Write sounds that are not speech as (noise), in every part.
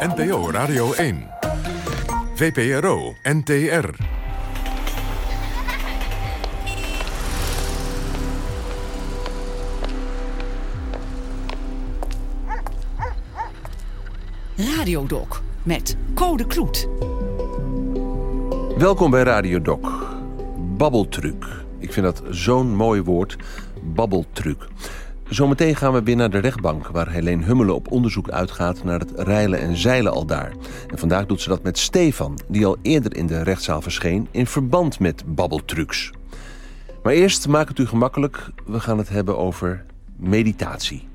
NPO Radio 1. VPRO NTR. Radiodoc met Code Kloet. Welkom bij Radio Doc. Babbeltruc. Ik vind dat zo'n mooi woord. Babbeltruc. Zometeen gaan we weer naar de rechtbank, waar Helene Hummelen op onderzoek uitgaat naar het reilen en zeilen al daar. En vandaag doet ze dat met Stefan, die al eerder in de rechtszaal verscheen in verband met babbeltrucs. Maar eerst maak het u gemakkelijk. We gaan het hebben over meditatie.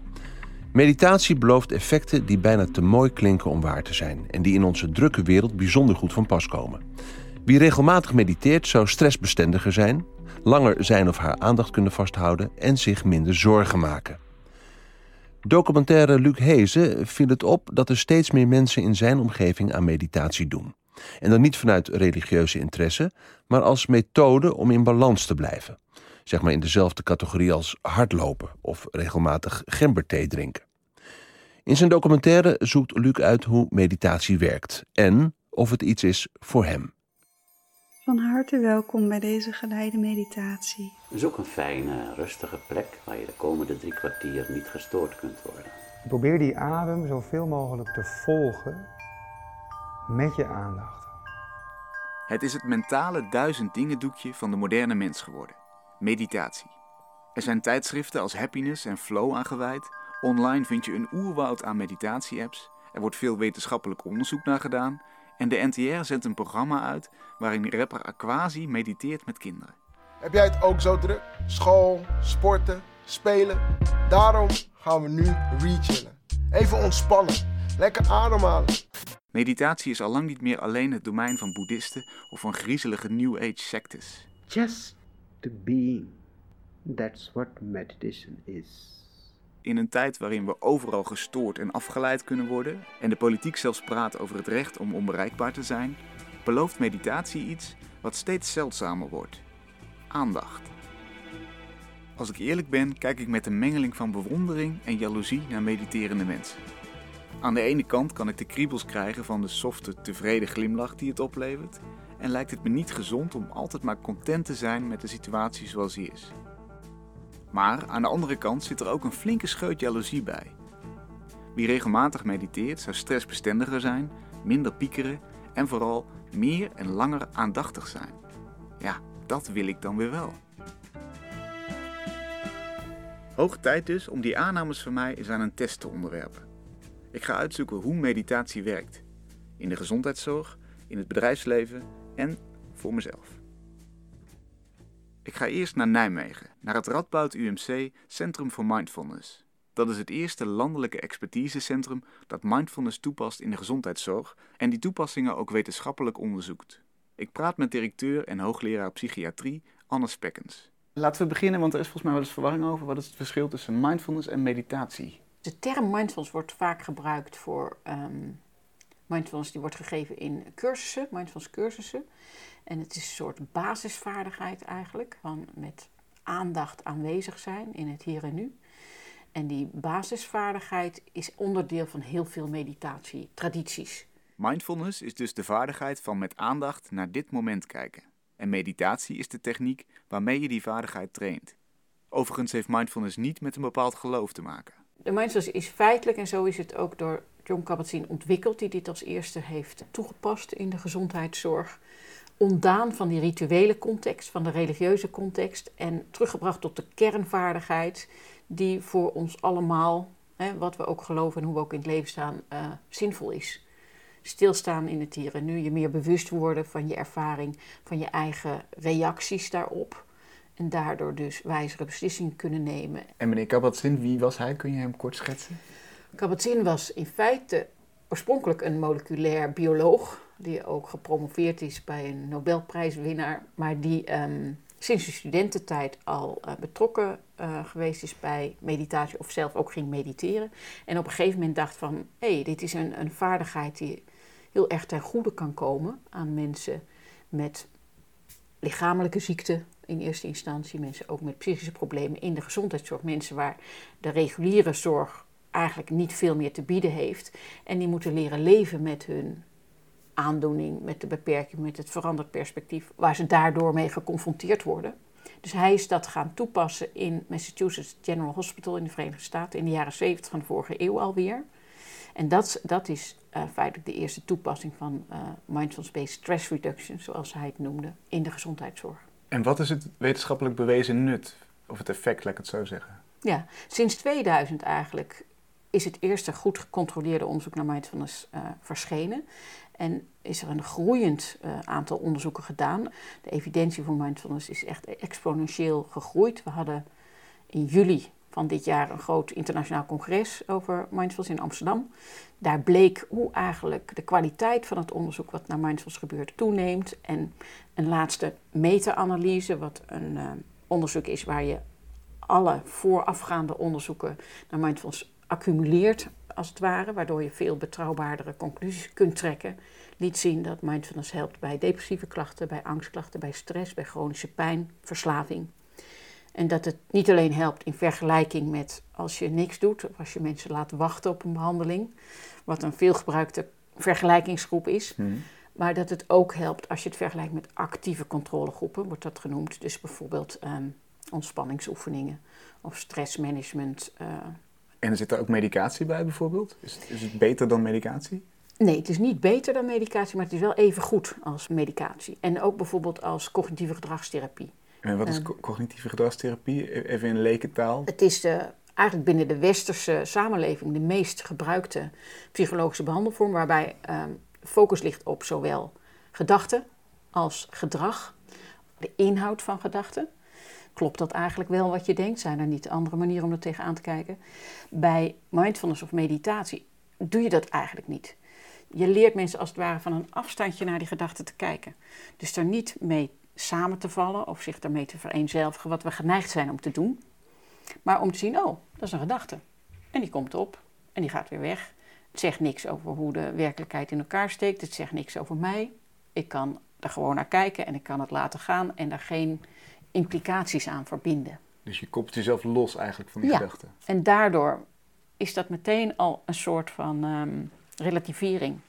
Meditatie belooft effecten die bijna te mooi klinken om waar te zijn en die in onze drukke wereld bijzonder goed van pas komen. Wie regelmatig mediteert zou stressbestendiger zijn, langer zijn of haar aandacht kunnen vasthouden en zich minder zorgen maken. Documentaire Luc Hezen viel het op dat er steeds meer mensen in zijn omgeving aan meditatie doen. En dan niet vanuit religieuze interesse, maar als methode om in balans te blijven. Zeg maar in dezelfde categorie als hardlopen of regelmatig gemberthee drinken. In zijn documentaire zoekt Luc uit hoe meditatie werkt en of het iets is voor hem. Van harte welkom bij deze geleide meditatie. Zoek een fijne, rustige plek waar je de komende drie kwartier niet gestoord kunt worden. Probeer die adem zoveel mogelijk te volgen met je aandacht. Het is het mentale duizend dingen doekje van de moderne mens geworden. Meditatie. Er zijn tijdschriften als Happiness en Flow aangeweid. Online vind je een oerwoud aan meditatie-apps. Er wordt veel wetenschappelijk onderzoek naar gedaan. En de NTR zendt een programma uit waarin rapper Aquasi mediteert met kinderen. Heb jij het ook zo druk? School, sporten, spelen? Daarom gaan we nu rechillen. Even ontspannen. Lekker ademhalen. Meditatie is al lang niet meer alleen het domein van boeddhisten of van griezelige New Age sectes. Just the being. That's what meditation is. In een tijd waarin we overal gestoord en afgeleid kunnen worden en de politiek zelfs praat over het recht om onbereikbaar te zijn, belooft meditatie iets wat steeds zeldzamer wordt: aandacht. Als ik eerlijk ben, kijk ik met een mengeling van bewondering en jaloezie naar mediterende mensen. Aan de ene kant kan ik de kriebels krijgen van de softe, tevreden glimlach die het oplevert, en lijkt het me niet gezond om altijd maar content te zijn met de situatie zoals die is. Maar aan de andere kant zit er ook een flinke scheut jaloezie bij. Wie regelmatig mediteert zou stressbestendiger zijn, minder piekeren en vooral meer en langer aandachtig zijn. Ja, dat wil ik dan weer wel. Hoog tijd dus om die aannames van mij eens aan een test te onderwerpen. Ik ga uitzoeken hoe meditatie werkt. In de gezondheidszorg, in het bedrijfsleven en voor mezelf. Ik ga eerst naar Nijmegen, naar het Radboud UMC Centrum voor Mindfulness. Dat is het eerste landelijke expertisecentrum dat mindfulness toepast in de gezondheidszorg en die toepassingen ook wetenschappelijk onderzoekt. Ik praat met directeur en hoogleraar psychiatrie Anne Spekkens. Laten we beginnen, want er is volgens mij wel eens verwarring over. Wat is het verschil tussen mindfulness en meditatie? De term mindfulness wordt vaak gebruikt voor ehm, mindfulness die wordt gegeven in cursussen, mindfulness cursussen. En het is een soort basisvaardigheid eigenlijk, van met aandacht aanwezig zijn in het hier en nu. En die basisvaardigheid is onderdeel van heel veel meditatietradities. Mindfulness is dus de vaardigheid van met aandacht naar dit moment kijken. En meditatie is de techniek waarmee je die vaardigheid traint. Overigens heeft mindfulness niet met een bepaald geloof te maken. De mindfulness is feitelijk, en zo is het ook door John Kabat-Zinn ontwikkeld, die dit als eerste heeft toegepast in de gezondheidszorg ontdaan van die rituele context, van de religieuze context en teruggebracht tot de kernvaardigheid die voor ons allemaal, hè, wat we ook geloven en hoe we ook in het leven staan, uh, zinvol is. Stilstaan in het hier en nu, je meer bewust worden van je ervaring, van je eigen reacties daarop. En daardoor dus wijzere beslissingen kunnen nemen. En meneer Kabat-Zinn, wie was hij? Kun je hem kort schetsen? Kabat-Zinn was in feite oorspronkelijk een moleculair bioloog die ook gepromoveerd is bij een Nobelprijswinnaar, maar die ehm, sinds de studententijd al uh, betrokken uh, geweest is bij meditatie of zelf ook ging mediteren. En op een gegeven moment dacht van, hé, hey, dit is een, een vaardigheid die heel erg ten goede kan komen aan mensen met lichamelijke ziekte in eerste instantie, mensen ook met psychische problemen in de gezondheidszorg, mensen waar de reguliere zorg eigenlijk niet veel meer te bieden heeft. En die moeten leren leven met hun aandoening, met de beperking, met het veranderd perspectief, waar ze daardoor mee geconfronteerd worden. Dus hij is dat gaan toepassen in Massachusetts General Hospital in de Verenigde Staten in de jaren 70 van de vorige eeuw alweer. En dat, dat is uh, feitelijk de eerste toepassing van uh, mindfulness-based stress reduction, zoals hij het noemde, in de gezondheidszorg. En wat is het wetenschappelijk bewezen nut, of het effect, laat ik het zo zeggen? Ja, sinds 2000 eigenlijk is het eerste goed gecontroleerde onderzoek naar mindfulness uh, verschenen. En is er een groeiend uh, aantal onderzoeken gedaan. De evidentie voor mindfulness is echt exponentieel gegroeid. We hadden in juli van dit jaar een groot internationaal congres over mindfulness in Amsterdam. Daar bleek hoe eigenlijk de kwaliteit van het onderzoek wat naar mindfulness gebeurt toeneemt. En een laatste meta-analyse, wat een uh, onderzoek is waar je alle voorafgaande onderzoeken naar mindfulness accumuleert, als het ware, waardoor je veel betrouwbaardere conclusies kunt trekken, liet zien dat mindfulness helpt bij depressieve klachten, bij angstklachten, bij stress, bij chronische pijn, verslaving. En dat het niet alleen helpt in vergelijking met als je niks doet, of als je mensen laat wachten op een behandeling, wat een veelgebruikte vergelijkingsgroep is. Hmm. Maar dat het ook helpt als je het vergelijkt met actieve controlegroepen, wordt dat genoemd. Dus bijvoorbeeld um, ontspanningsoefeningen of stressmanagement. Uh, en zit er ook medicatie bij bijvoorbeeld? Is het, is het beter dan medicatie? Nee, het is niet beter dan medicatie, maar het is wel even goed als medicatie. En ook bijvoorbeeld als cognitieve gedragstherapie. En wat is um, cognitieve gedragstherapie? E-, even in lekentaal. Het is de, eigenlijk binnen de westerse samenleving de meest gebruikte psychologische behandelvorm, waarbij um, focus ligt op zowel gedachten als gedrag, de inhoud van gedachten. Klopt dat eigenlijk wel wat je denkt? Zijn er niet andere manieren om er tegenaan te kijken? Bij mindfulness of meditatie doe je dat eigenlijk niet. Je leert mensen als het ware van een afstandje naar die gedachten te kijken. Dus er niet mee samen te vallen of zich daarmee te vereenzelvigen, wat we geneigd zijn om te doen. Maar om te zien, oh, dat is een gedachte. En die komt op en die gaat weer weg. Het zegt niks over hoe de werkelijkheid in elkaar steekt. Het zegt niks over mij. Ik kan er gewoon naar kijken en ik kan het laten gaan en daar geen implicaties aan verbinden. Dus je koppelt jezelf los eigenlijk van die ja. gedachten. En daardoor is dat meteen al een soort van um, relativering.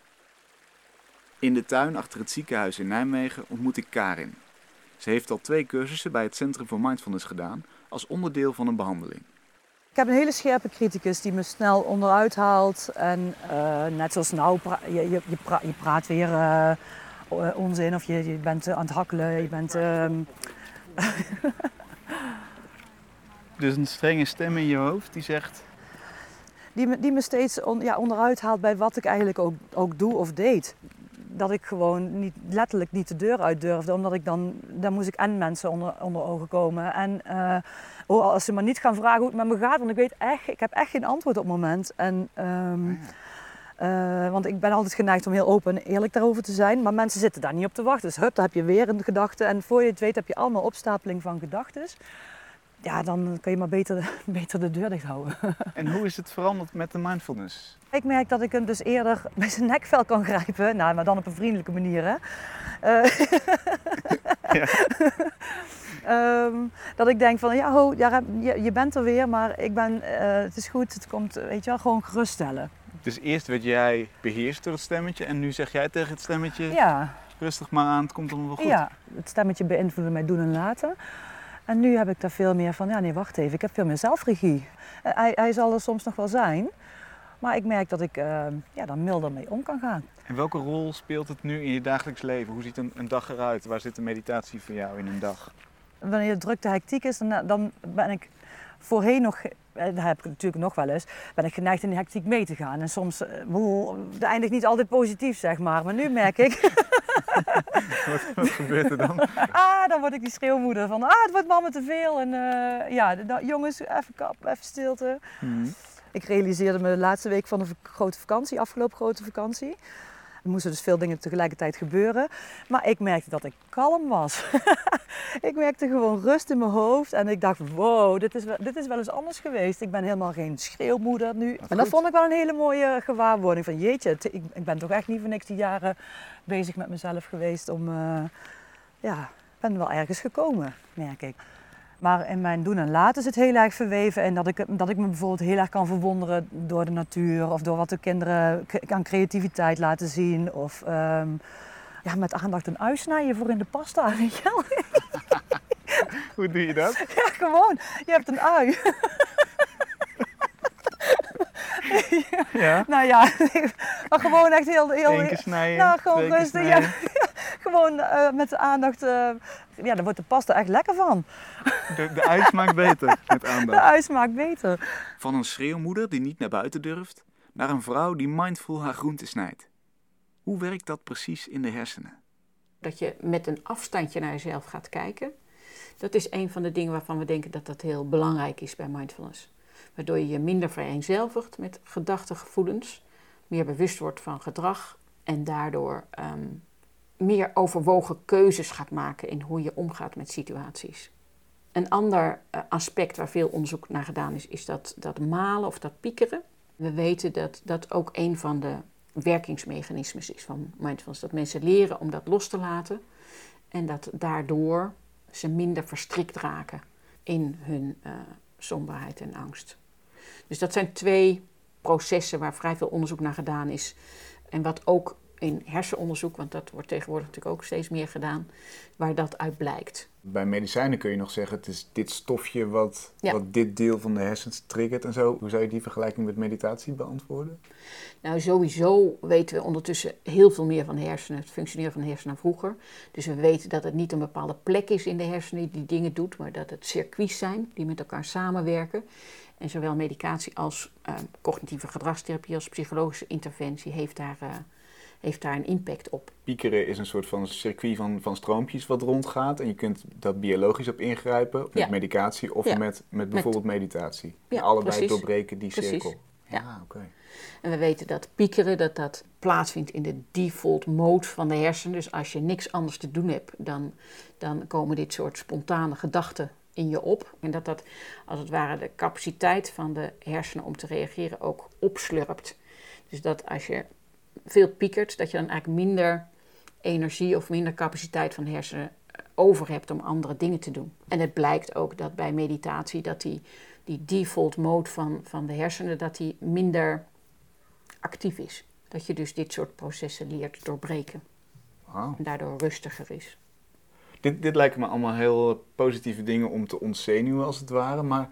In de tuin achter het ziekenhuis in Nijmegen ontmoet ik Karin. Ze heeft al twee cursussen bij het Centrum voor Mindfulness gedaan als onderdeel van een behandeling. Ik heb een hele scherpe criticus die me snel onderuit haalt. En uh, net zoals nou, pra je, je, je, pra je, praat weer uh, onzin of je, je, bent aan het hakkelen. Je bent, uh... (laughs) dus een strenge stem in je hoofd die zegt... Die me, die me steeds on, ja, onderuit haalt bij wat ik eigenlijk ook, ook doe of deed dat ik gewoon niet, letterlijk niet de deur uit durfde. Omdat ik dan, dan moest ik en mensen onder, onder ogen komen. En uh, oh, als ze maar niet gaan vragen hoe het met me gaat, want ik weet echt, ik heb echt geen antwoord op het moment. En, um, uh, want ik ben altijd geneigd om heel open en eerlijk daarover te zijn. Maar mensen zitten daar niet op te wachten. Dus hup, dan heb je weer een gedachte. En voor je het weet heb je allemaal opstapeling van gedachten. Ja, dan kan je maar beter, (laughs) beter de deur dicht houden. (laughs) En hoe is het veranderd met de mindfulness? Ik merk dat ik hem dus eerder (laughs) bij zijn nekvel kan grijpen. Nou, maar dan op een vriendelijke manier, hè. Uh, ja. um, dat ik denk van, ja, ho, ja, je, je bent er weer, maar ik ben, uh, het is goed, het komt, weet je wel, gewoon geruststellen. Dus eerst werd jij beheerst door het stemmetje en nu zeg jij tegen het stemmetje... Ja. Rustig maar aan, het komt allemaal wel goed. Ja, het stemmetje beïnvloedde mijn doen en laten. En nu heb ik daar veel meer van, ja nee, wacht even, ik heb veel meer zelfregie. Uh, hij, hij zal er soms nog wel zijn, maar ik merk dat ik uh, ja, daar milder mee om kan gaan. En welke rol speelt het nu in je dagelijks leven? Hoe ziet een, een dag eruit? Waar zit de meditatie voor jou in een dag? Wanneer de drukte hectiek is, dan, dan ben ik voorheen nog, dat heb ik natuurlijk nog wel eens, ben ik geneigd in de hectiek mee te gaan. En soms, dat eindigt niet altijd positief, zeg maar. Maar nu merk ik... (laughs) wat, wat, gebeurt er dan? (laughs) ah, dan word ik die schreeuwmoeder van, ah, het wordt mama te veel. En uh, ja, nou, jongens, even kap, even stilte. Mm. Ik realiseerde me de laatste week van een grote vakantie, afgelopen grote vakantie. Er moesten dus veel dingen tegelijkertijd gebeuren. Maar ik merkte dat ik kalm was. (laughs) ik merkte gewoon rust in mijn hoofd. En ik dacht, wow, dit is, wel, dit is wel eens anders geweest. Ik ben helemaal geen schreeuwmoeder nu. En dat vond ik wel een hele mooie gewaarwording. Van jeetje, ik, ik, ben toch echt niet voor niks die jaren bezig met mezelf geweest. Om, uh, ja, ik ben wel ergens gekomen, merk ik. Maar in mijn doen en laten is het heel erg verweven. En dat ik, dat ik me bijvoorbeeld heel erg kan verwonderen door de natuur. Of door wat de kinderen aan creativiteit laten zien. Of ehm, ja, met aandacht een ui snijden voor in de pasta. (laughs) Hoe doe je dat? Ja, gewoon. Je hebt een ui. (laughs) Ja? Nou ja, (laughs) maar gewoon echt heel... heel Eén keer snijden, Nou, gewoon twee keer rustig. Ja, (laughs) gewoon eh, met de aandacht. eh, ja, daar wordt de pasta echt lekker van. De, de ui smaakt beter met De aandacht. ui smaakt beter. Van een schreeuwmoeder die niet naar buiten durft, naar een vrouw die mindful haar groente snijdt. Hoe werkt dat precies in de hersenen? Dat je met een afstandje naar jezelf gaat kijken. Dat is een van de dingen waarvan we denken dat dat heel belangrijk is bij mindfulness. Waardoor je je minder vereenzelvigt met gedachten, gevoelens, meer bewust wordt van gedrag en daardoor ehm, meer overwogen keuzes gaat maken in hoe je omgaat met situaties. Een ander eh, aspect waar veel onderzoek naar gedaan is, is dat, dat malen of dat piekeren. We weten dat dat ook een van de werkingsmechanismes is van mindfulness. Dat mensen leren om dat los te laten en dat daardoor ze minder verstrikt raken in hun eh, somberheid en angst. Dus dat zijn twee processen waar vrij veel onderzoek naar gedaan is. En wat ook in hersenonderzoek, want dat wordt tegenwoordig natuurlijk ook steeds meer gedaan, waar dat uit blijkt. Bij medicijnen kun je nog zeggen, het is dit stofje wat, Ja. wat dit deel van de hersens triggert en zo. Hoe zou je die vergelijking met meditatie beantwoorden? Nou, sowieso weten we ondertussen heel veel meer van de hersenen, het functioneren van de hersenen dan vroeger. Dus we weten dat het niet een bepaalde plek is in de hersenen die dingen doet, maar dat het circuits zijn die met elkaar samenwerken. En zowel medicatie als eh, cognitieve gedragstherapie als psychologische interventie heeft daar, eh, heeft daar een impact op. Piekeren is een soort van circuit van, van stroompjes wat rondgaat. En je kunt dat biologisch op ingrijpen, met Ja. medicatie of Ja. met, met bijvoorbeeld meditatie. Ja, En allebei precies. doorbreken die Precies. cirkel. Ja. Ah, oké. En we weten dat piekeren, dat dat plaatsvindt in de default mode van de hersenen. Dus als je niks anders te doen hebt, dan, dan komen dit soort spontane gedachten in je op. En dat dat als het ware de capaciteit van de hersenen om te reageren ook opslurpt. Dus dat als je veel piekert, dat je dan eigenlijk minder energie of minder capaciteit van de hersenen eh, over hebt om andere dingen te doen. En het blijkt ook dat bij meditatie dat die, die default mode van, van de hersenen, dat die minder actief is. Dat je dus dit soort processen leert doorbreken. En daardoor rustiger is. Dit, dit lijken me allemaal heel positieve dingen om te ontzenuwen als het ware. Maar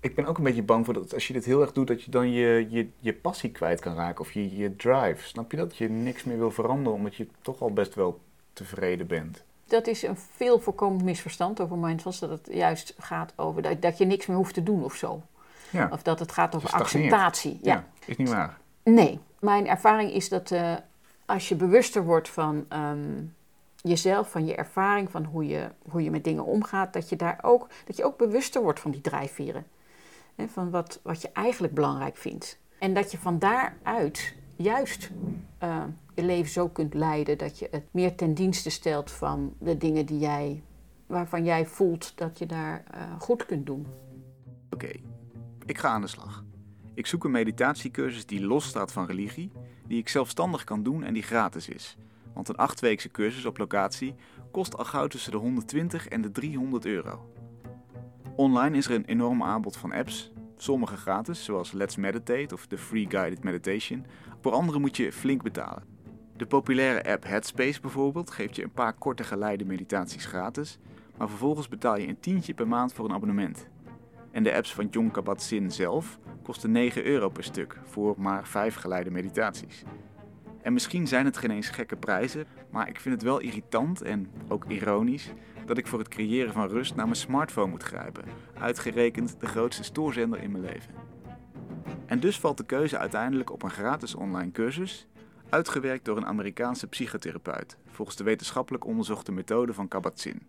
ik ben ook een beetje bang voor dat als je dit heel erg doet, dat je dan je, je, je passie kwijt kan raken. Of je, je drive. Snap je dat? Je niks meer wil veranderen omdat je toch al best wel tevreden bent. Dat is een veel voorkomend misverstand over mindfulness. Dat het juist gaat over dat, dat je niks meer hoeft te doen of zo. Ja. Of dat het gaat over acceptatie. Ja. is niet waar. Nee, mijn ervaring is dat eh, als je bewuster wordt van ehm, jezelf, van je ervaring, van hoe je, hoe je met dingen omgaat, dat je daar ook, dat je ook bewuster wordt van die drijfveren. Hè, van wat, wat je eigenlijk belangrijk vindt. En dat je van daaruit juist eh, je leven zo kunt leiden dat je het meer ten dienste stelt van de dingen die jij, waarvan jij voelt dat je daar eh, goed kunt doen. Oké, ik ga aan de slag. Ik zoek een meditatiecursus die losstaat van religie, die ik zelfstandig kan doen en die gratis is. Want een achtweekse cursus op locatie kost al gauw tussen de 120 en de 300 euro. Online is er een enorm aanbod van apps, sommige gratis, zoals Let's Meditate of de Free Guided Meditation. Voor andere moet je flink betalen. De populaire app Headspace bijvoorbeeld geeft je een paar korte geleide meditaties gratis, maar vervolgens betaal je een tientje per maand voor een abonnement. En de apps van John Kabat-Zinn zelf kosten 9 euro per stuk voor maar 5 geleide meditaties. En misschien zijn het geen eens gekke prijzen, maar ik vind het wel irritant en ook ironisch dat ik voor het creëren van rust naar mijn smartphone moet grijpen, uitgerekend de grootste stoorzender in mijn leven. En dus valt de keuze uiteindelijk op een gratis online cursus, uitgewerkt door een Amerikaanse psychotherapeut, volgens de wetenschappelijk onderzochte methode van Kabat-Zinn.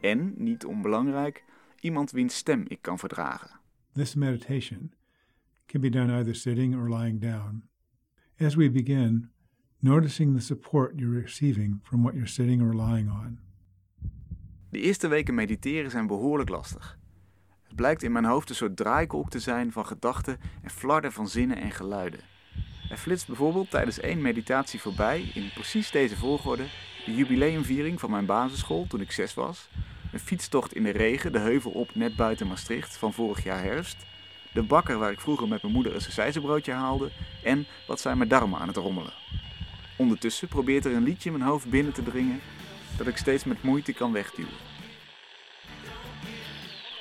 En, niet onbelangrijk, iemand wiens stem ik kan verdragen. This meditation can be done either sitting or lying down. As we begin, noticing the support you're receiving from what you're sitting or lying on. De eerste weken mediteren zijn behoorlijk lastig. Het blijkt in mijn hoofd een soort draaikolk te zijn van gedachten en flarden van zinnen en geluiden. Er flitst bijvoorbeeld tijdens één meditatie voorbij, in precies deze volgorde, de jubileumviering van mijn basisschool toen ik zes was, een fietstocht in de regen de heuvel op net buiten Maastricht van vorig jaar herfst, de bakker waar ik vroeger met mijn moeder een sausijzenbroodje haalde en wat zijn mijn darmen aan het rommelen. Ondertussen probeert er een liedje mijn hoofd binnen te dringen dat ik steeds met moeite kan wegduwen.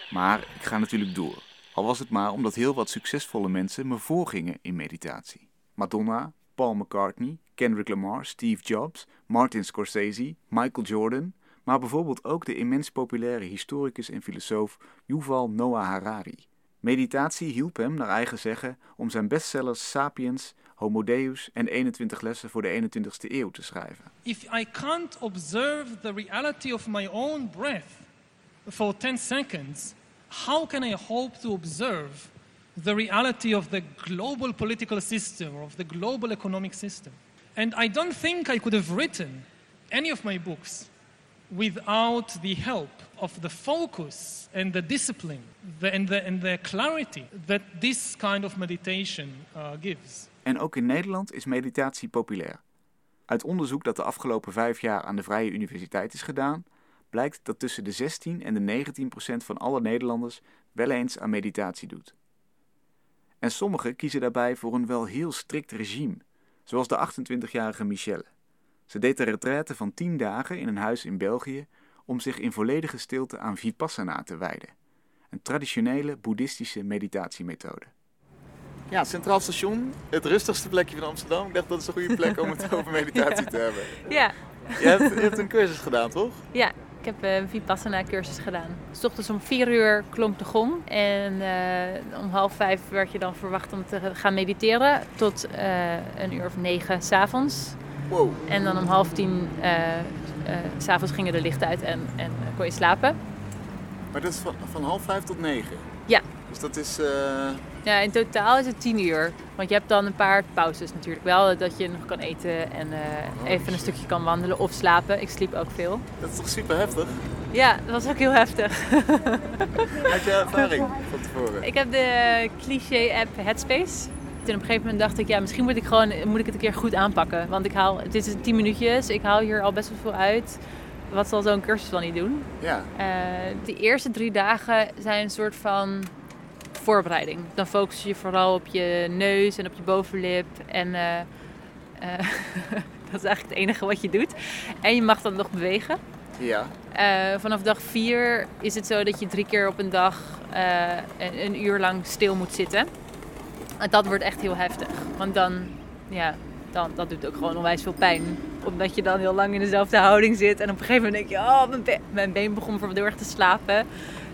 Maar ik ga natuurlijk door, al was het maar omdat heel wat succesvolle mensen me voorgingen in meditatie. Madonna, Paul McCartney, Kendrick Lamar, Steve Jobs, Martin Scorsese, Michael Jordan, maar bijvoorbeeld ook de immens populaire historicus en filosoof Yuval Noah Harari. Meditatie hielp hem, naar eigen zeggen, om zijn bestsellers Sapiens, Homo Deus en 21 lessen voor de 21ste eeuw te schrijven. If I can't observe the reality of my own breath for 10 seconds, how can I hope to observe the reality of the global political system or of the global economic system? And I don't think I could have written any of my books without the help of the focus and the discipline the, and, the, and the clarity that this kind of meditation uh, gives. En ook in Nederland is meditatie populair. Uit onderzoek dat de afgelopen vijf jaar aan de Vrije Universiteit is gedaan, blijkt dat tussen de 16 en de 19 procent van alle Nederlanders wel eens aan meditatie doet. En sommigen kiezen daarbij voor een wel heel strikt regime, zoals de 28-jarige Michelle. Ze deed de retraite van 10 dagen in een huis in België om zich in volledige stilte aan Vipassana te wijden, een traditionele boeddhistische meditatiemethode. Ja, Centraal Station, het rustigste plekje van Amsterdam. Ik dacht dat is een goede plek om het (laughs) over meditatie te hebben. Ja. Je hebt, je hebt een cursus gedaan, toch? Ja, ik heb een Vipassana cursus gedaan. S ochtends om vier uur klonk de gong en uh, om half vijf werd je dan verwacht om te gaan mediteren tot uh, een uur of negen s'avonds. Wow. En dan om half tien uh, s'avonds gingen de lichten uit en, en kon je slapen. Maar dat is van, van half vijf tot negen? Ja. Dus dat is... Ja, in totaal is het tien uur. Want je hebt dan een paar pauzes natuurlijk wel. Dat je nog kan eten en uh, even een stukje kan wandelen of slapen. Ik sliep ook veel. Dat is toch super heftig? Ja, dat was ook heel heftig. (laughs) Had je ervaring (laughs) van tevoren? Ik heb de cliché-app Headspace. En op een gegeven moment dacht ik, ja, misschien moet ik, gewoon, moet ik het een keer goed aanpakken. Want ik haal, dit is tien minuutjes, ik haal hier al best wel veel uit. Wat zal zo'n cursus dan niet doen? Ja. Uh, de eerste drie dagen zijn een soort van voorbereiding. Dan focus je vooral op je neus en op je bovenlip. En uh, uh, (laughs) dat is eigenlijk het enige wat je doet. En je mag dan nog bewegen. Ja. Uh, vanaf dag vier is het zo dat je drie keer op een dag een, een, uur lang stil moet zitten. En dat wordt echt heel heftig. Want dan, ja, dan, dat doet ook gewoon onwijs veel pijn. Omdat je dan heel lang in dezelfde houding zit. En op een gegeven moment denk je, oh, mijn, be mijn been begon bijvoorbeeld heel erg te slapen.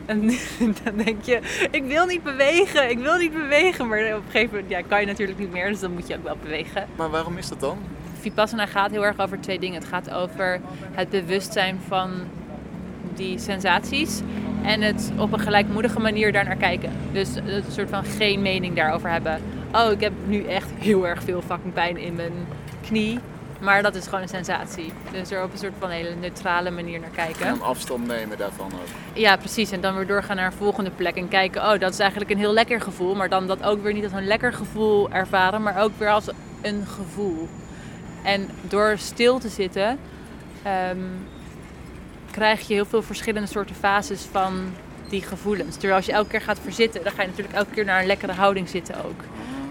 En (laughs) dan denk je, ik wil niet bewegen, ik wil niet bewegen. Maar op een gegeven moment ja, kan je natuurlijk niet meer, dus dan moet je ook wel bewegen. Maar waarom is dat dan? Vipassana gaat heel erg over twee dingen. Het gaat over het bewustzijn van die sensaties en het op een gelijkmoedige manier daarnaar kijken. Dus een soort van geen mening daarover hebben. Oh, ik heb nu echt heel erg veel fucking pijn in mijn knie. Maar dat is gewoon een sensatie. Dus er op een soort van hele neutrale manier naar kijken. En afstand nemen daarvan ook. Ja, precies. En dan weer doorgaan naar een volgende plek en kijken, oh, dat is eigenlijk een heel lekker gevoel. Maar dan dat ook weer niet als een lekker gevoel ervaren, maar ook weer als een gevoel. En door stil te zitten, um, krijg je heel veel verschillende soorten fases van die gevoelens. Terwijl als je elke keer gaat verzitten, dan ga je natuurlijk elke keer naar een lekkere houding zitten ook.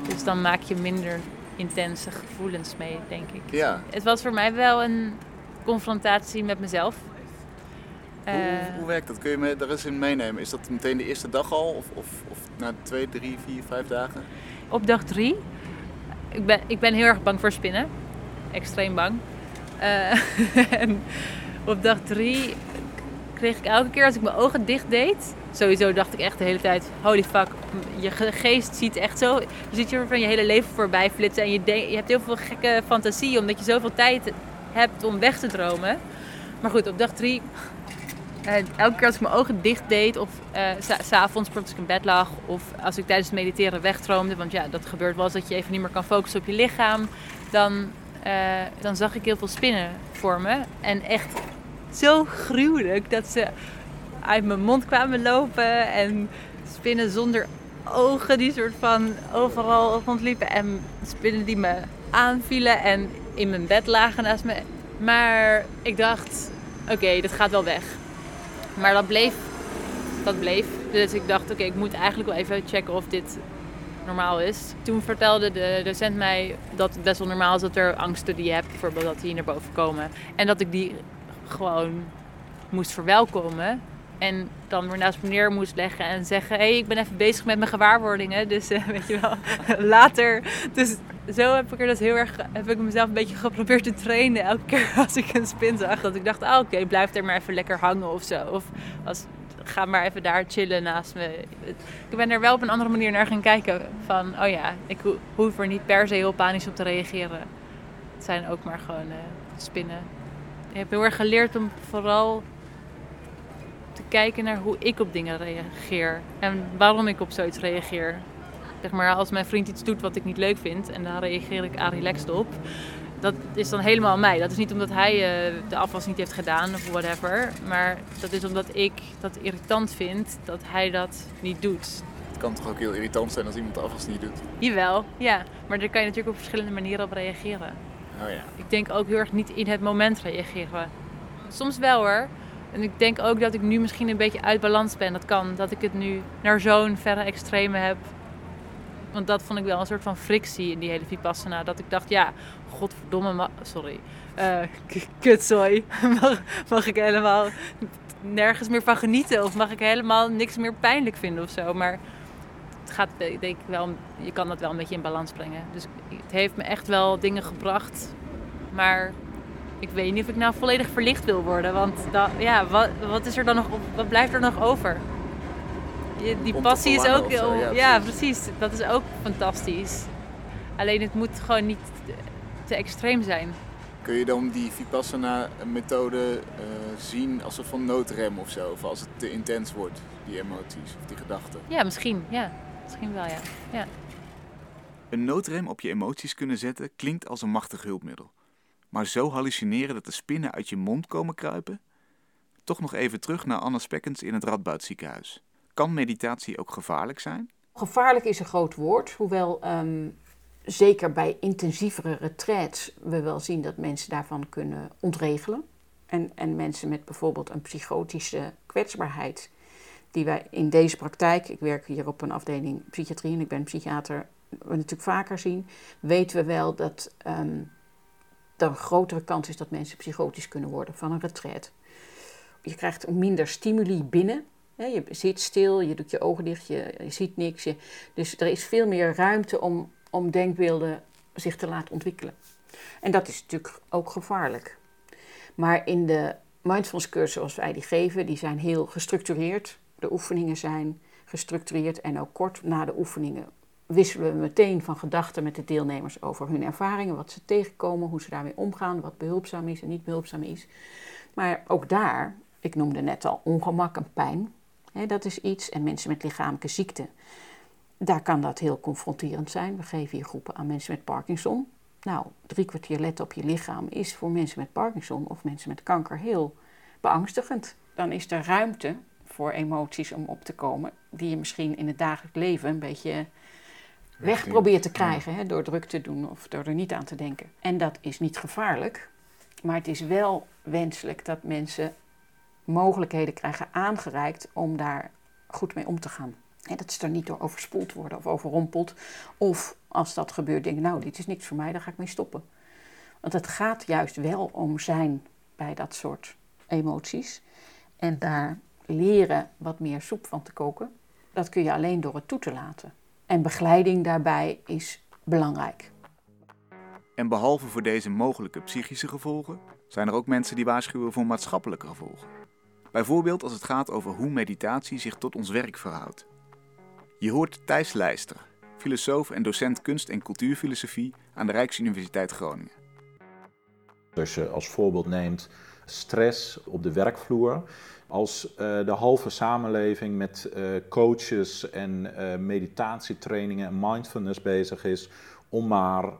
Dus dan maak je minder intense gevoelens mee, denk ik. Ja. Het was voor mij wel een confrontatie met mezelf. Hoe, hoe werkt dat? Kun je me daar eens in meenemen? Is dat meteen de eerste dag al? Of, of, of na twee, drie, vier, vijf dagen? Op dag drie. Ik ben, ik ben heel erg bang voor spinnen. Extreem bang. Uh, (laughs) en op dag drie kreeg ik elke keer als ik mijn ogen dicht deed. Sowieso dacht ik echt de hele tijd: holy fuck, je geest ziet echt zo. Je ziet je van je hele leven voorbij flitsen. En je, je hebt heel veel gekke fantasie, omdat je zoveel tijd hebt om weg te dromen. Maar goed, op dag drie, uh, elke keer als ik mijn ogen dicht deed, of uh, s'avonds als ik in bed lag, of als ik tijdens het mediteren wegdroomde, want ja, dat gebeurt wel eens dat je even niet meer kan focussen op je lichaam, dan, uh, dan zag ik heel veel spinnen voor me. En echt zo gruwelijk dat ze uit mijn mond kwamen lopen en spinnen zonder ogen die soort van overal rondliepen en spinnen die me aanvielen en in mijn bed lagen naast me. Maar ik dacht, oké, dat gaat wel weg. Maar dat bleef, dat bleef. Dus ik dacht, oké, ik moet eigenlijk wel even checken of dit normaal is. Toen vertelde de docent mij dat het best wel normaal is dat er angsten die je hebt, bijvoorbeeld dat die naar boven komen. En dat ik die gewoon moest verwelkomen. En dan weer naast me neer moest leggen en zeggen: hé, hey, ik ben even bezig met mijn gewaarwordingen. Dus uh, (laughs) weet je wel, (laughs) later. Dus zo heb ik er dus heel erg, heb ik mezelf een beetje geprobeerd te trainen. Elke keer (laughs) als ik een spin zag, dat ik dacht: ah, oké, blijf er maar even lekker hangen of zo. Of als, ga maar even daar chillen naast me. Ik ben er wel op een andere manier naar gaan kijken. Van, oh ja, ik hoef er niet per se heel panisch op te reageren. Het zijn ook maar gewoon uh, spinnen. Ik heb heel erg geleerd om vooral te kijken naar hoe ik op dingen reageer. En waarom ik op zoiets reageer. Zeg maar, als mijn vriend iets doet wat ik niet leuk vind en daar reageer ik aan relaxed op. Dat is dan helemaal mij. Dat is niet omdat hij uh, de afwas niet heeft gedaan of whatever. Maar dat is omdat ik dat irritant vind dat hij dat niet doet. Het kan toch ook heel irritant zijn als iemand de afwas niet doet? Jawel, ja. Maar daar kan je natuurlijk op verschillende manieren op reageren. Oh ja. Ik denk ook heel erg niet in het moment reageren. Soms wel hoor. En ik denk ook dat ik nu misschien een beetje uit balans ben. Dat kan. Dat ik het nu naar zo'n verre extreme heb. Want dat vond ik wel een soort van frictie in die hele Vipassana. Dat ik dacht, ja, godverdomme, sorry. Uh, kutzooi. (laughs) mag, mag ik helemaal nergens meer van genieten? Of mag ik helemaal niks meer pijnlijk vinden of zo? Maar het gaat, denk ik wel, je kan dat wel een beetje in balans brengen. Dus het heeft me echt wel dingen gebracht. Maar ik weet niet of ik nou volledig verlicht wil worden. Want ja, wat, wat, is er dan nog, wat blijft er nog over? Die passie is ook, zo, ja, ja, precies. Dat is ook fantastisch. Alleen het moet gewoon niet te extreem zijn. Kun je dan die Vipassana-methode uh, zien als een van noodrem of zo? Of als het te intens wordt, die emoties of die gedachten? Ja, misschien. Ja, misschien wel, ja. ja. Een noodrem op je emoties kunnen zetten klinkt als een machtig hulpmiddel. Maar zo hallucineren dat de spinnen uit je mond komen kruipen? Toch nog even terug naar Anna Spekkens in het Radboudziekenhuis. Kan meditatie ook gevaarlijk zijn? Gevaarlijk is een groot woord, hoewel um, zeker bij intensievere retraits we wel zien dat mensen daarvan kunnen ontregelen. En, en mensen met bijvoorbeeld een psychotische kwetsbaarheid, die wij in deze praktijk, ik werk hier op een afdeling psychiatrie en ik ben psychiater, we natuurlijk vaker zien, weten we wel dat um, er een grotere kans is dat mensen psychotisch kunnen worden van een retreat. Je krijgt minder stimuli binnen. Je zit stil, je doet je ogen dicht, je, ziet niks. Dus er is veel meer ruimte om, om denkbeelden zich te laten ontwikkelen. En dat is natuurlijk ook gevaarlijk. Maar in de mindfulness cursussen zoals wij die geven, die zijn heel gestructureerd. De oefeningen zijn gestructureerd en ook kort na de oefeningen wisselen we meteen van gedachten met de deelnemers over hun ervaringen, wat ze tegenkomen, hoe ze daarmee omgaan, wat behulpzaam is en niet behulpzaam is. Maar ook daar, ik noemde net al ongemak en pijn, dat is iets, en mensen met lichamelijke ziekte, daar kan dat heel confronterend zijn. We geven hier groepen aan mensen met Parkinson. Nou, drie kwartier letten op je lichaam is voor mensen met Parkinson of mensen met kanker heel beangstigend. Dan is er ruimte voor emoties om op te komen, die je misschien in het dagelijks leven een beetje weg probeert te krijgen door druk te doen of door er niet aan te denken. En dat is niet gevaarlijk, maar het is wel wenselijk dat mensen mogelijkheden krijgen aangereikt om daar goed mee om te gaan. En dat ze er niet door overspoeld worden of overrompeld. Of als dat gebeurt, denken, nou, dit is niks voor mij, daar ga ik mee stoppen. Want het gaat juist wel om zijn bij dat soort emoties. En daar leren wat meer soep van te koken. Dat kun je alleen door het toe te laten. En begeleiding daarbij is belangrijk. En behalve voor deze mogelijke psychische gevolgen, zijn er ook mensen die waarschuwen voor maatschappelijke gevolgen. Bijvoorbeeld als het gaat over hoe meditatie zich tot ons werk verhoudt. Je hoort Thijs Lijster, filosoof en docent kunst- en cultuurfilosofie aan de Rijksuniversiteit Groningen. Als je als voorbeeld neemt stress op de werkvloer, als uh, de halve samenleving met uh, coaches en uh, meditatietrainingen en mindfulness bezig is om maar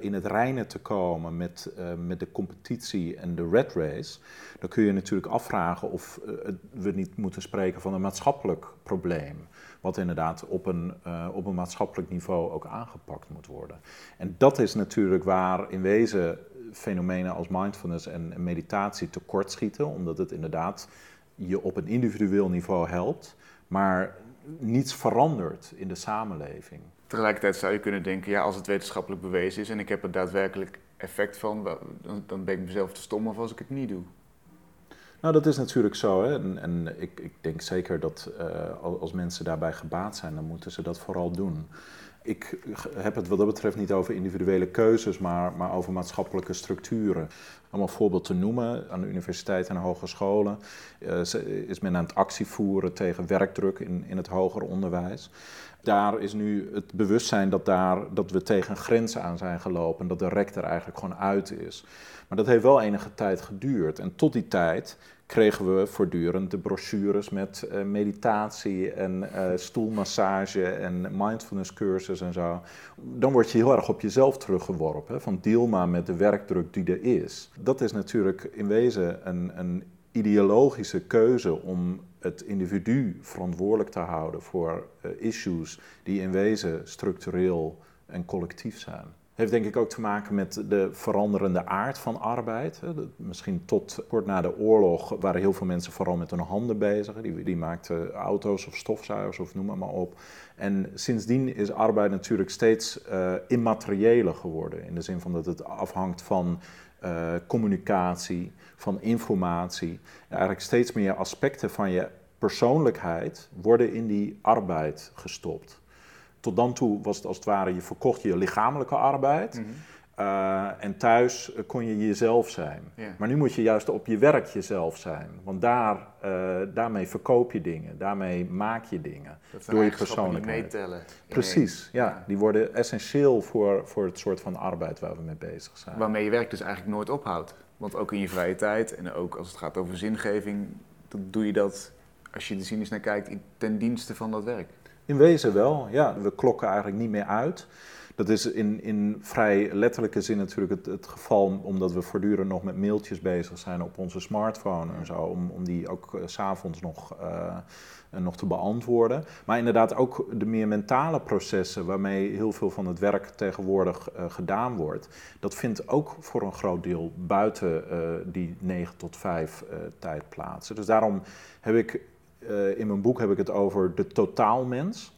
in het reinen te komen met, met de competitie en de red race, dan kun je natuurlijk afvragen of we niet moeten spreken van een maatschappelijk probleem. Wat inderdaad op een, op een maatschappelijk niveau ook aangepakt moet worden. En dat is natuurlijk waar in wezen fenomenen als mindfulness en meditatie tekortschieten, omdat het inderdaad je op een individueel niveau helpt, maar niets verandert in de samenleving. Tegelijkertijd zou je kunnen denken, ja, als het wetenschappelijk bewezen is en ik heb er daadwerkelijk effect van, dan, ben ik mezelf te stom of als ik het niet doe. Nou, dat is natuurlijk zo. Hè? En, en ik, ik, denk zeker dat uh, als mensen daarbij gebaat zijn, dan moeten ze dat vooral doen. Ik heb het wat dat betreft niet over individuele keuzes, maar, maar over maatschappelijke structuren. Om een voorbeeld te noemen, aan de universiteiten en hogescholen uh, is men aan het actie voeren tegen werkdruk in, in het hoger onderwijs. Daar is nu het bewustzijn dat, daar, dat we tegen grenzen aan zijn gelopen, dat de rector eigenlijk gewoon uit is. Maar dat heeft wel enige tijd geduurd. En tot die tijd kregen we voortdurend de brochures met uh, meditatie en uh, stoelmassage en mindfulness cursus en zo. Dan word je heel erg op jezelf teruggeworpen. Van deal maar met de werkdruk die er is. Dat is natuurlijk in wezen een, een ideologische keuze om het individu verantwoordelijk te houden voor uh, issues die in wezen structureel en collectief zijn heeft denk ik ook te maken met de veranderende aard van arbeid. Misschien tot kort na de oorlog waren heel veel mensen vooral met hun handen bezig. Die, die maakten auto's of stofzuigers of noem maar, op. En sindsdien is arbeid natuurlijk steeds uh, immateriëler geworden. In de zin van dat het afhangt van uh, communicatie, van informatie. Eigenlijk steeds meer aspecten van je persoonlijkheid worden in die arbeid gestopt. Tot dan toe was het als het ware, je verkocht je lichamelijke arbeid. Mhm. Eh, en thuis kon je jezelf zijn. Maar nu moet je juist op je werk jezelf zijn. Want daar, uh, daarmee verkoop je dingen, daarmee maak je dingen. door je persoonlijkheid. meetellen. Precies, ja, Die worden essentieel voor, voor het soort van arbeid waar we mee bezig zijn. Waarmee je werk dus eigenlijk nooit ophoudt. Want ook in je vrije tijd en ook als het gaat over zingeving, dan doe je dat, als je er cynisch naar kijkt, ten dienste van dat werk. In wezen wel, ja. We klokken eigenlijk niet meer uit. Dat is in, in vrij letterlijke zin natuurlijk het, geval, omdat we voortdurend nog met mailtjes bezig zijn op onze smartphone en zo, om, om die ook uh, s'avonds nog, uh, nog te beantwoorden. Maar inderdaad ook de meer mentale processen waarmee heel veel van het werk tegenwoordig gedaan wordt, dat vindt ook voor een groot deel buiten die 9 tot 5 tijd plaats. Dus daarom heb ik in mijn boek heb ik het over de totaalmens.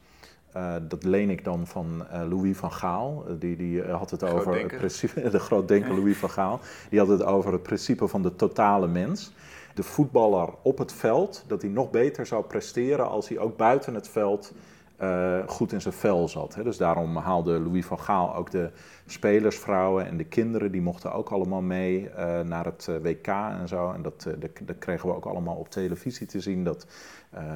Uh, dat leen ik dan van uh, Louis van Gaal. die die had het over het principe, (laughs) de grootdenker Louis van Gaal. Die had het over het principe van de totale mens. De voetballer op het veld, dat hij nog beter zou presteren als hij ook buiten het veld uh, goed in zijn vel zat. Hè. Dus daarom haalde Louis van Gaal ook de spelersvrouwen en de kinderen, die mochten ook allemaal mee uh, naar het uh, WK en zo. En dat, dat, kregen we ook allemaal op televisie te zien, dat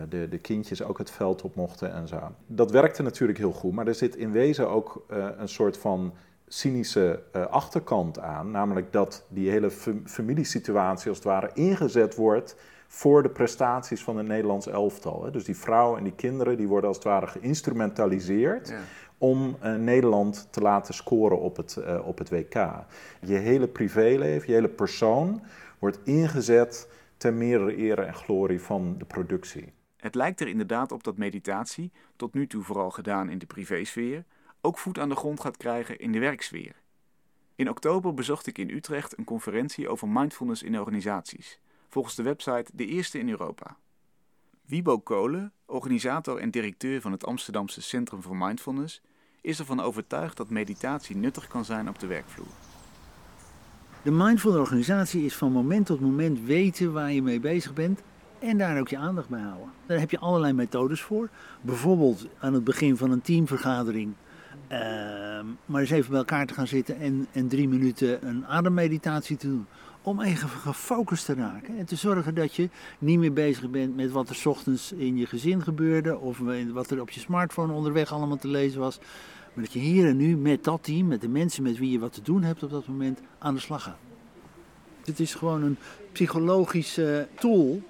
de, de kindjes ook het veld op mochten en zo. Dat werkte natuurlijk heel goed, maar er zit in wezen ook een soort van cynische achterkant aan. Namelijk dat die hele familiesituatie als het ware ingezet wordt voor de prestaties van het Nederlands elftal. Hè. Dus die vrouwen en die kinderen die worden als het ware geïnstrumentaliseerd om uh, Nederland te laten scoren op het, uh, op het WK. Je hele privéleven, je hele persoon wordt ingezet ter meerdere ere en glorie van de productie. Het lijkt er inderdaad op dat meditatie, tot nu toe vooral gedaan in de privésfeer, ook voet aan de grond gaat krijgen in de werksfeer. In oktober bezocht ik in Utrecht een conferentie over mindfulness in organisaties volgens de website de eerste in Europa. Wiebo Kolen, organisator en directeur van het Amsterdamse Centrum voor Mindfulness, is ervan overtuigd dat meditatie nuttig kan zijn op de werkvloer. De mindful organisatie is van moment tot moment weten waar je mee bezig bent en daar ook je aandacht bij houden. Daar heb je allerlei methodes voor. Bijvoorbeeld aan het begin van een teamvergadering. Uh, maar eens even bij elkaar te gaan zitten en, en drie minuten een ademmeditatie te doen om even gefocust te raken en te zorgen dat je niet meer bezig bent met wat er ochtends in je gezin gebeurde of wat er op je smartphone onderweg allemaal te lezen was. Maar dat je hier en nu met dat team, met de mensen met wie je wat te doen hebt op dat moment, aan de slag gaat. Het is gewoon een psychologische tool.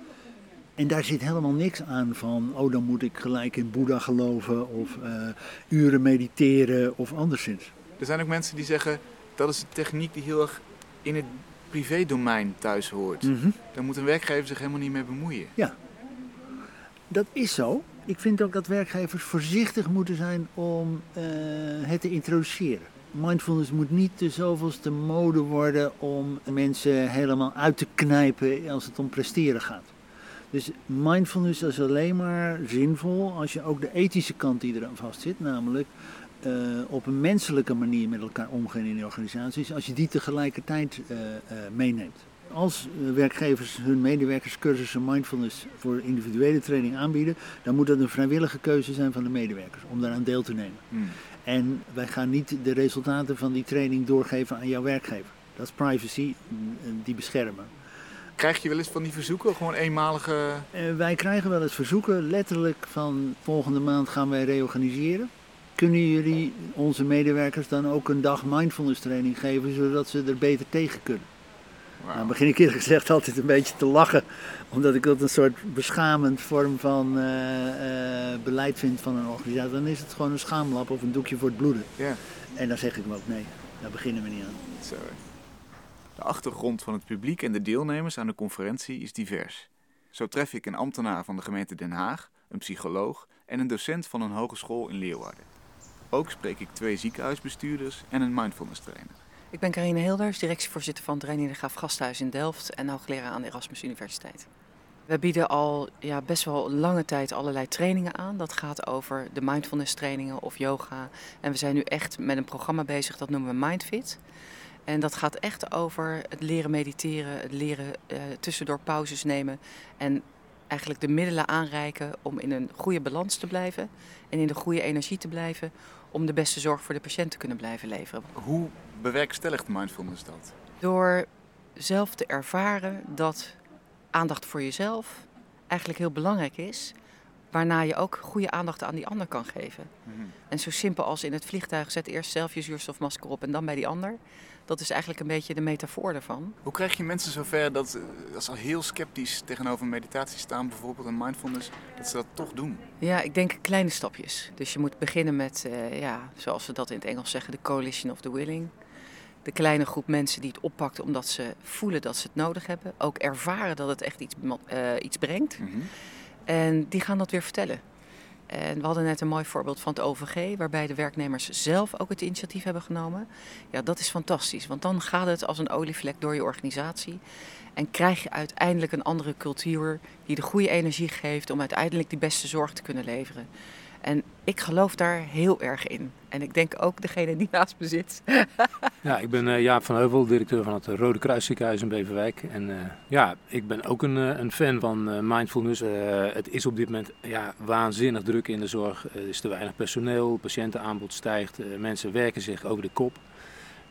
En daar zit helemaal niks aan van, oh dan moet ik gelijk in Boeddha geloven of uh, uren mediteren of anderszins. Er zijn ook mensen die zeggen, dat is een techniek die heel erg in het privédomein thuis hoort. Mm Daar moet een werkgever zich helemaal niet mee bemoeien. Ja, dat is zo. Ik vind ook dat werkgevers voorzichtig moeten zijn om uh, het te introduceren. Mindfulness moet niet de zoveelste mode worden om mensen helemaal uit te knijpen als het om presteren gaat. Dus mindfulness is alleen maar zinvol als je ook de ethische kant die eraan vast zit, namelijk uh, op een menselijke manier met elkaar omgaan in de organisaties, als je die tegelijkertijd uh, uh, meeneemt. Als werkgevers hun medewerkers cursussen mindfulness voor individuele training aanbieden, dan moet dat een vrijwillige keuze zijn van de medewerkers om daaraan deel te nemen. Hmm. En wij gaan niet de resultaten van die training doorgeven aan jouw werkgever. Dat is privacy, die beschermen. Krijg je wel eens van die verzoeken, gewoon eenmalige... Wij krijgen wel eens verzoeken, letterlijk van volgende maand gaan wij reorganiseren. Kunnen jullie onze medewerkers dan ook een dag mindfulness training geven, zodat ze er beter tegen kunnen? Wow. Nou begin ik eerlijk gezegd altijd een beetje te lachen, omdat ik dat een soort beschamend vorm van uh, uh, beleid vind van een organisatie. Dan is het gewoon een schaamlap of een doekje voor het bloeden. En dan zeg ik me ook nee, daar beginnen we niet aan. Zo. De achtergrond van het publiek en de deelnemers aan de conferentie is divers. Zo tref ik een ambtenaar van de gemeente Den Haag, een psycholoog en een docent van een hogeschool in Leeuwarden. Ook spreek ik twee ziekenhuisbestuurders en een mindfulness trainer. Ik ben Carine Hilders, directievoorzitter van het Reinier de Graaf Gasthuis in Delft en hoogleraar aan de Erasmus Universiteit. We bieden al ja, best wel lange tijd allerlei trainingen aan. Dat gaat over de mindfulness trainingen of yoga. En we zijn nu echt met een programma bezig, dat noemen we Mindfit. En dat gaat echt over het leren mediteren, het leren uh, tussendoor pauzes nemen en eigenlijk de middelen aanreiken om in een goede balans te blijven en in de goede energie te blijven om de beste zorg voor de patiënt te kunnen blijven leveren. Hoe bewerkstelligt mindfulness dat? Door zelf te ervaren dat aandacht voor jezelf eigenlijk heel belangrijk is, waarna je ook goede aandacht aan die ander kan geven. Mhm. En zo simpel als in het vliegtuig, zet eerst zelf je zuurstofmasker op en dan bij die ander. Dat is eigenlijk een beetje de metafoor daarvan. Hoe krijg je mensen zover dat, dat ze al heel sceptisch tegenover meditatie staan, bijvoorbeeld en mindfulness, dat ze dat toch doen? Ja, ik denk kleine stapjes. Dus je moet beginnen met, uh, ja, zoals ze dat in het Engels zeggen, de coalition of the willing. De kleine groep mensen die het oppakt omdat ze voelen dat ze het nodig hebben. Ook ervaren dat het echt iets, uh, iets brengt. Mhm. En die gaan dat weer vertellen. En we hadden net een mooi voorbeeld van het OVG, waarbij de werknemers zelf ook het initiatief hebben genomen. Ja, dat is fantastisch, want dan gaat het als een olievlek door je organisatie. En krijg je uiteindelijk een andere cultuur die de goede energie geeft om uiteindelijk die beste zorg te kunnen leveren. En ik geloof daar heel erg in. En ik denk ook degene die naast me zit. (laughs) ja, ik ben uh, Jaap van Heuvel, directeur van het Rode Kruis ziekenhuis in Beverwijk. En uh, ja, ik ben ook een, een fan van mindfulness. het is op dit moment ja, waanzinnig druk in de zorg. Er is te weinig personeel, patiëntenaanbod stijgt, mensen werken zich over de kop.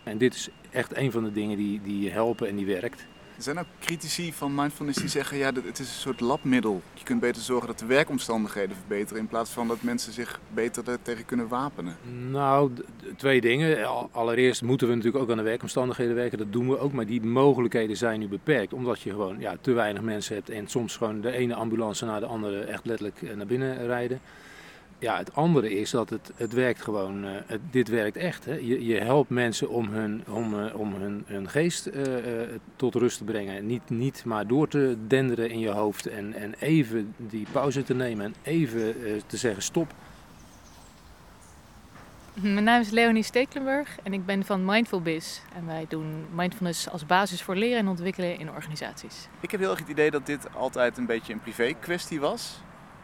En dit is echt een van de dingen die, die helpen en die werkt. Er zijn ook critici van mindfulness die zeggen, ja, het is een soort labmiddel. Je kunt beter zorgen dat de werkomstandigheden verbeteren in plaats van dat mensen zich beter tegen kunnen wapenen. Nou, twee dingen. Allereerst moeten we natuurlijk ook aan de werkomstandigheden werken, dat doen we ook. Maar die mogelijkheden zijn nu beperkt, omdat je gewoon ja, te weinig mensen hebt en soms gewoon de ene ambulance naar de andere echt letterlijk naar binnen rijden. Ja, het andere is dat het, het werkt gewoon, uh, het, dit werkt echt. Hè. Je, je helpt mensen om hun, om, uh, om hun, hun geest uh, tot rust te brengen. Niet, niet maar door te denderen in je hoofd en, en even die pauze te nemen en even te zeggen stop. Mijn naam is Leonie Stekelenburg en ik ben van Mindful Biz. En wij doen mindfulness als basis voor leren en ontwikkelen in organisaties. Ik heb heel erg het idee dat dit altijd een beetje een privé kwestie was.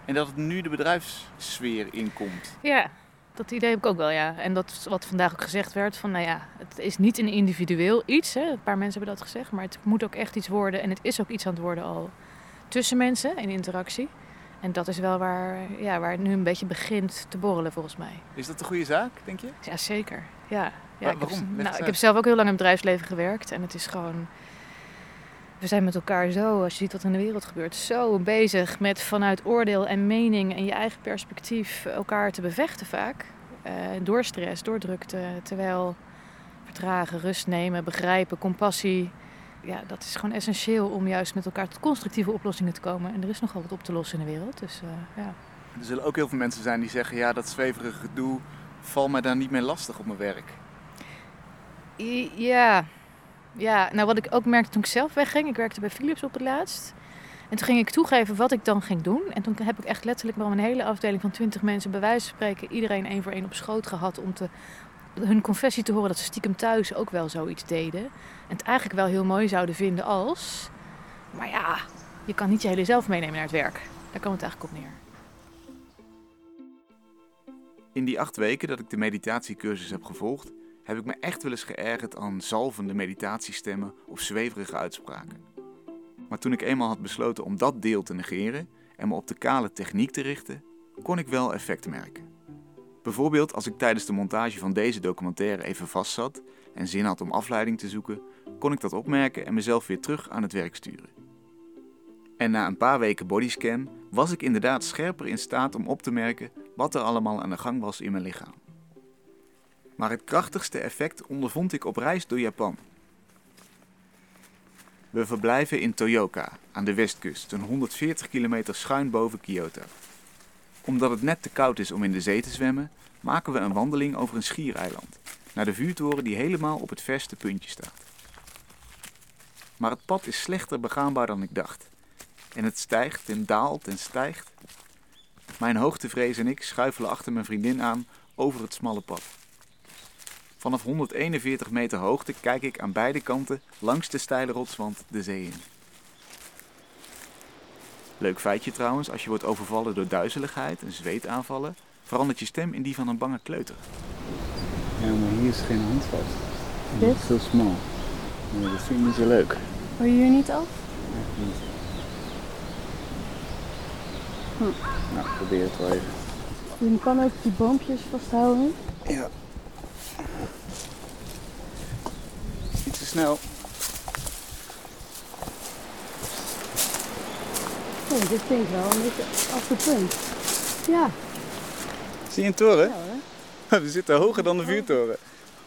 En dat het nu de bedrijfssfeer inkomt. Ja, dat idee heb ik ook wel, ja. En dat wat vandaag ook gezegd werd, van nou ja, het is niet een individueel iets. Hè. Een paar mensen hebben dat gezegd, maar het moet ook echt iets worden. En het is ook iets aan het worden al tussen mensen in interactie. En dat is wel waar, ja, waar het nu een beetje begint te borrelen, volgens mij. Is dat een goede zaak, denk je? Ja, zeker. Ja. ja ik waarom? Heb, nou, ik heb zelf ook heel lang in het bedrijfsleven gewerkt. En het is gewoon we zijn met elkaar zo, als je ziet wat in de wereld gebeurt, zo bezig met vanuit oordeel en mening en je eigen perspectief elkaar te bevechten vaak. Uh, door stress, door drukte. Terwijl vertragen, rust nemen, begrijpen, compassie. Ja, dat is gewoon essentieel om juist met elkaar tot constructieve oplossingen te komen. En er is nogal wat op te lossen in de wereld. Dus, uh, ja. Er zullen ook heel veel mensen zijn die zeggen: ja, dat zweverige gedoe valt mij daar niet meer lastig op mijn werk. Ja, ja, nou wat ik ook merkte toen ik zelf wegging, ik werkte bij Philips op het laatst. En toen ging ik toegeven wat ik dan ging doen. En toen heb ik echt letterlijk wel een hele afdeling van 20 mensen bij wijze van spreken iedereen één voor één op schoot gehad om te, hun confessie te horen dat ze stiekem thuis ook wel zoiets deden. En het eigenlijk wel heel mooi zouden vinden als. Maar ja, je kan niet je hele zelf meenemen naar het werk. Daar komt het eigenlijk op neer. In die acht weken dat ik de meditatiecursus heb gevolgd, heb ik me echt wel eens geërgerd aan zalvende meditatiestemmen of zweverige uitspraken. Maar toen ik eenmaal had besloten om dat deel te negeren en me op de kale techniek te richten, kon ik wel effect merken. Bijvoorbeeld als ik tijdens de montage van deze documentaire even vastzat en zin had om afleiding te zoeken, kon ik dat opmerken en mezelf weer terug aan het werk sturen. En na een paar weken bodyscan was ik inderdaad scherper in staat om op te merken wat er allemaal aan de gang was in mijn lichaam. Maar het krachtigste effect ondervond ik op reis door Japan. We verblijven in Toyoka aan de westkust, een 140 kilometer schuin boven Kyoto. Omdat het net te koud is om in de zee te zwemmen, maken we een wandeling over een schiereiland, naar de vuurtoren die helemaal op het verste puntje staat. Maar het pad is slechter begaanbaar dan ik dacht. En het stijgt en daalt en stijgt. Mijn hoogtevrees en ik schuifelen achter mijn vriendin aan over het smalle pad. Vanaf 141 meter hoogte kijk ik aan beide kanten langs de steile rotswand de zee in. Leuk feitje trouwens, als je wordt overvallen door duizeligheid en zweetaanvallen, verandert je stem in die van een bange kleuter. Ja, maar hier is geen handvat. Dit? Het is heel smal. Ja, dat vind ik niet zo leuk. Wil je hier niet af? Echt niet. Hm. Nou, probeer het wel even. Je kan ook die boompjes vasthouden. Ja. Niet te snel. Nee, dit ik wel een beetje af de punt. Ja. Zie je een toren? Ja. (laughs) We zitten hoger dan de vuurtoren.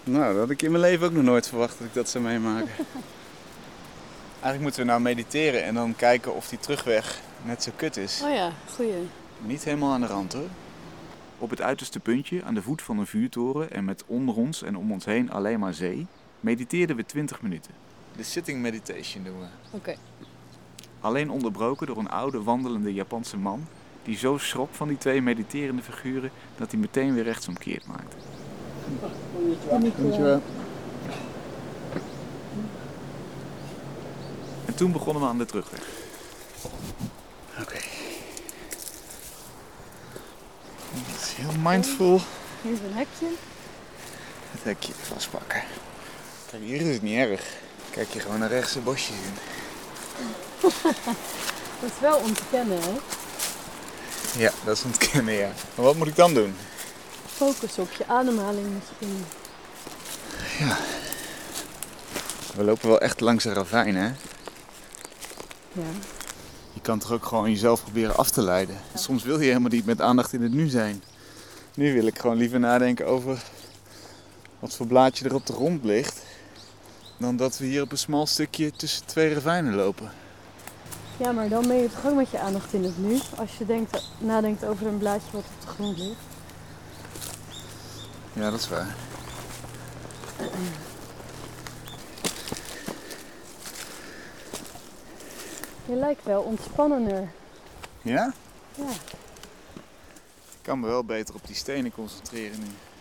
Nou, dat had ik in mijn leven ook nog nooit verwacht dat ik dat zou meemaken. (laughs) Eigenlijk moeten we nou mediteren en dan kijken of die terugweg net zo kut is. Oh ja, goeie. Niet helemaal aan de rand hoor. Op het uiterste puntje, aan de voet van een vuurtoren en met onder ons en om ons heen alleen maar zee, mediteerden we 20 minuten. De sitting meditation doen we. Oké. Alleen onderbroken door een oude wandelende Japanse man die zo schrok van die twee mediterende figuren dat hij meteen weer rechtsomkeerd maakte. Dankjewel. En toen begonnen we aan de terugweg. Oké. Is heel mindful. Hier is een hekje. Het hekje vastpakken. Kijk, hier is het niet erg. Kijk je gewoon naar rechts de bosjes in. (laughs) Dat is wel ontkennen, hè? Ja, dat is ontkennen, ja. Maar wat moet ik dan doen? Focus op je ademhaling misschien. Ja. We lopen wel echt langs een ravijn, hè? Ja. Je kan toch ook gewoon jezelf proberen af te leiden. Soms wil je helemaal niet met aandacht in het nu zijn. Nu wil ik gewoon liever nadenken over wat voor blaadje er op de grond ligt. Dan dat we hier op een smal stukje tussen twee ravijnen lopen. Ja, maar dan ben je toch ook met je aandacht in het nu. Als je denkt, nadenkt over een blaadje wat op de grond ligt. Ja, dat is waar. Je lijkt wel ontspannender. Ja? Ja. Ik kan me wel beter op die stenen concentreren nu.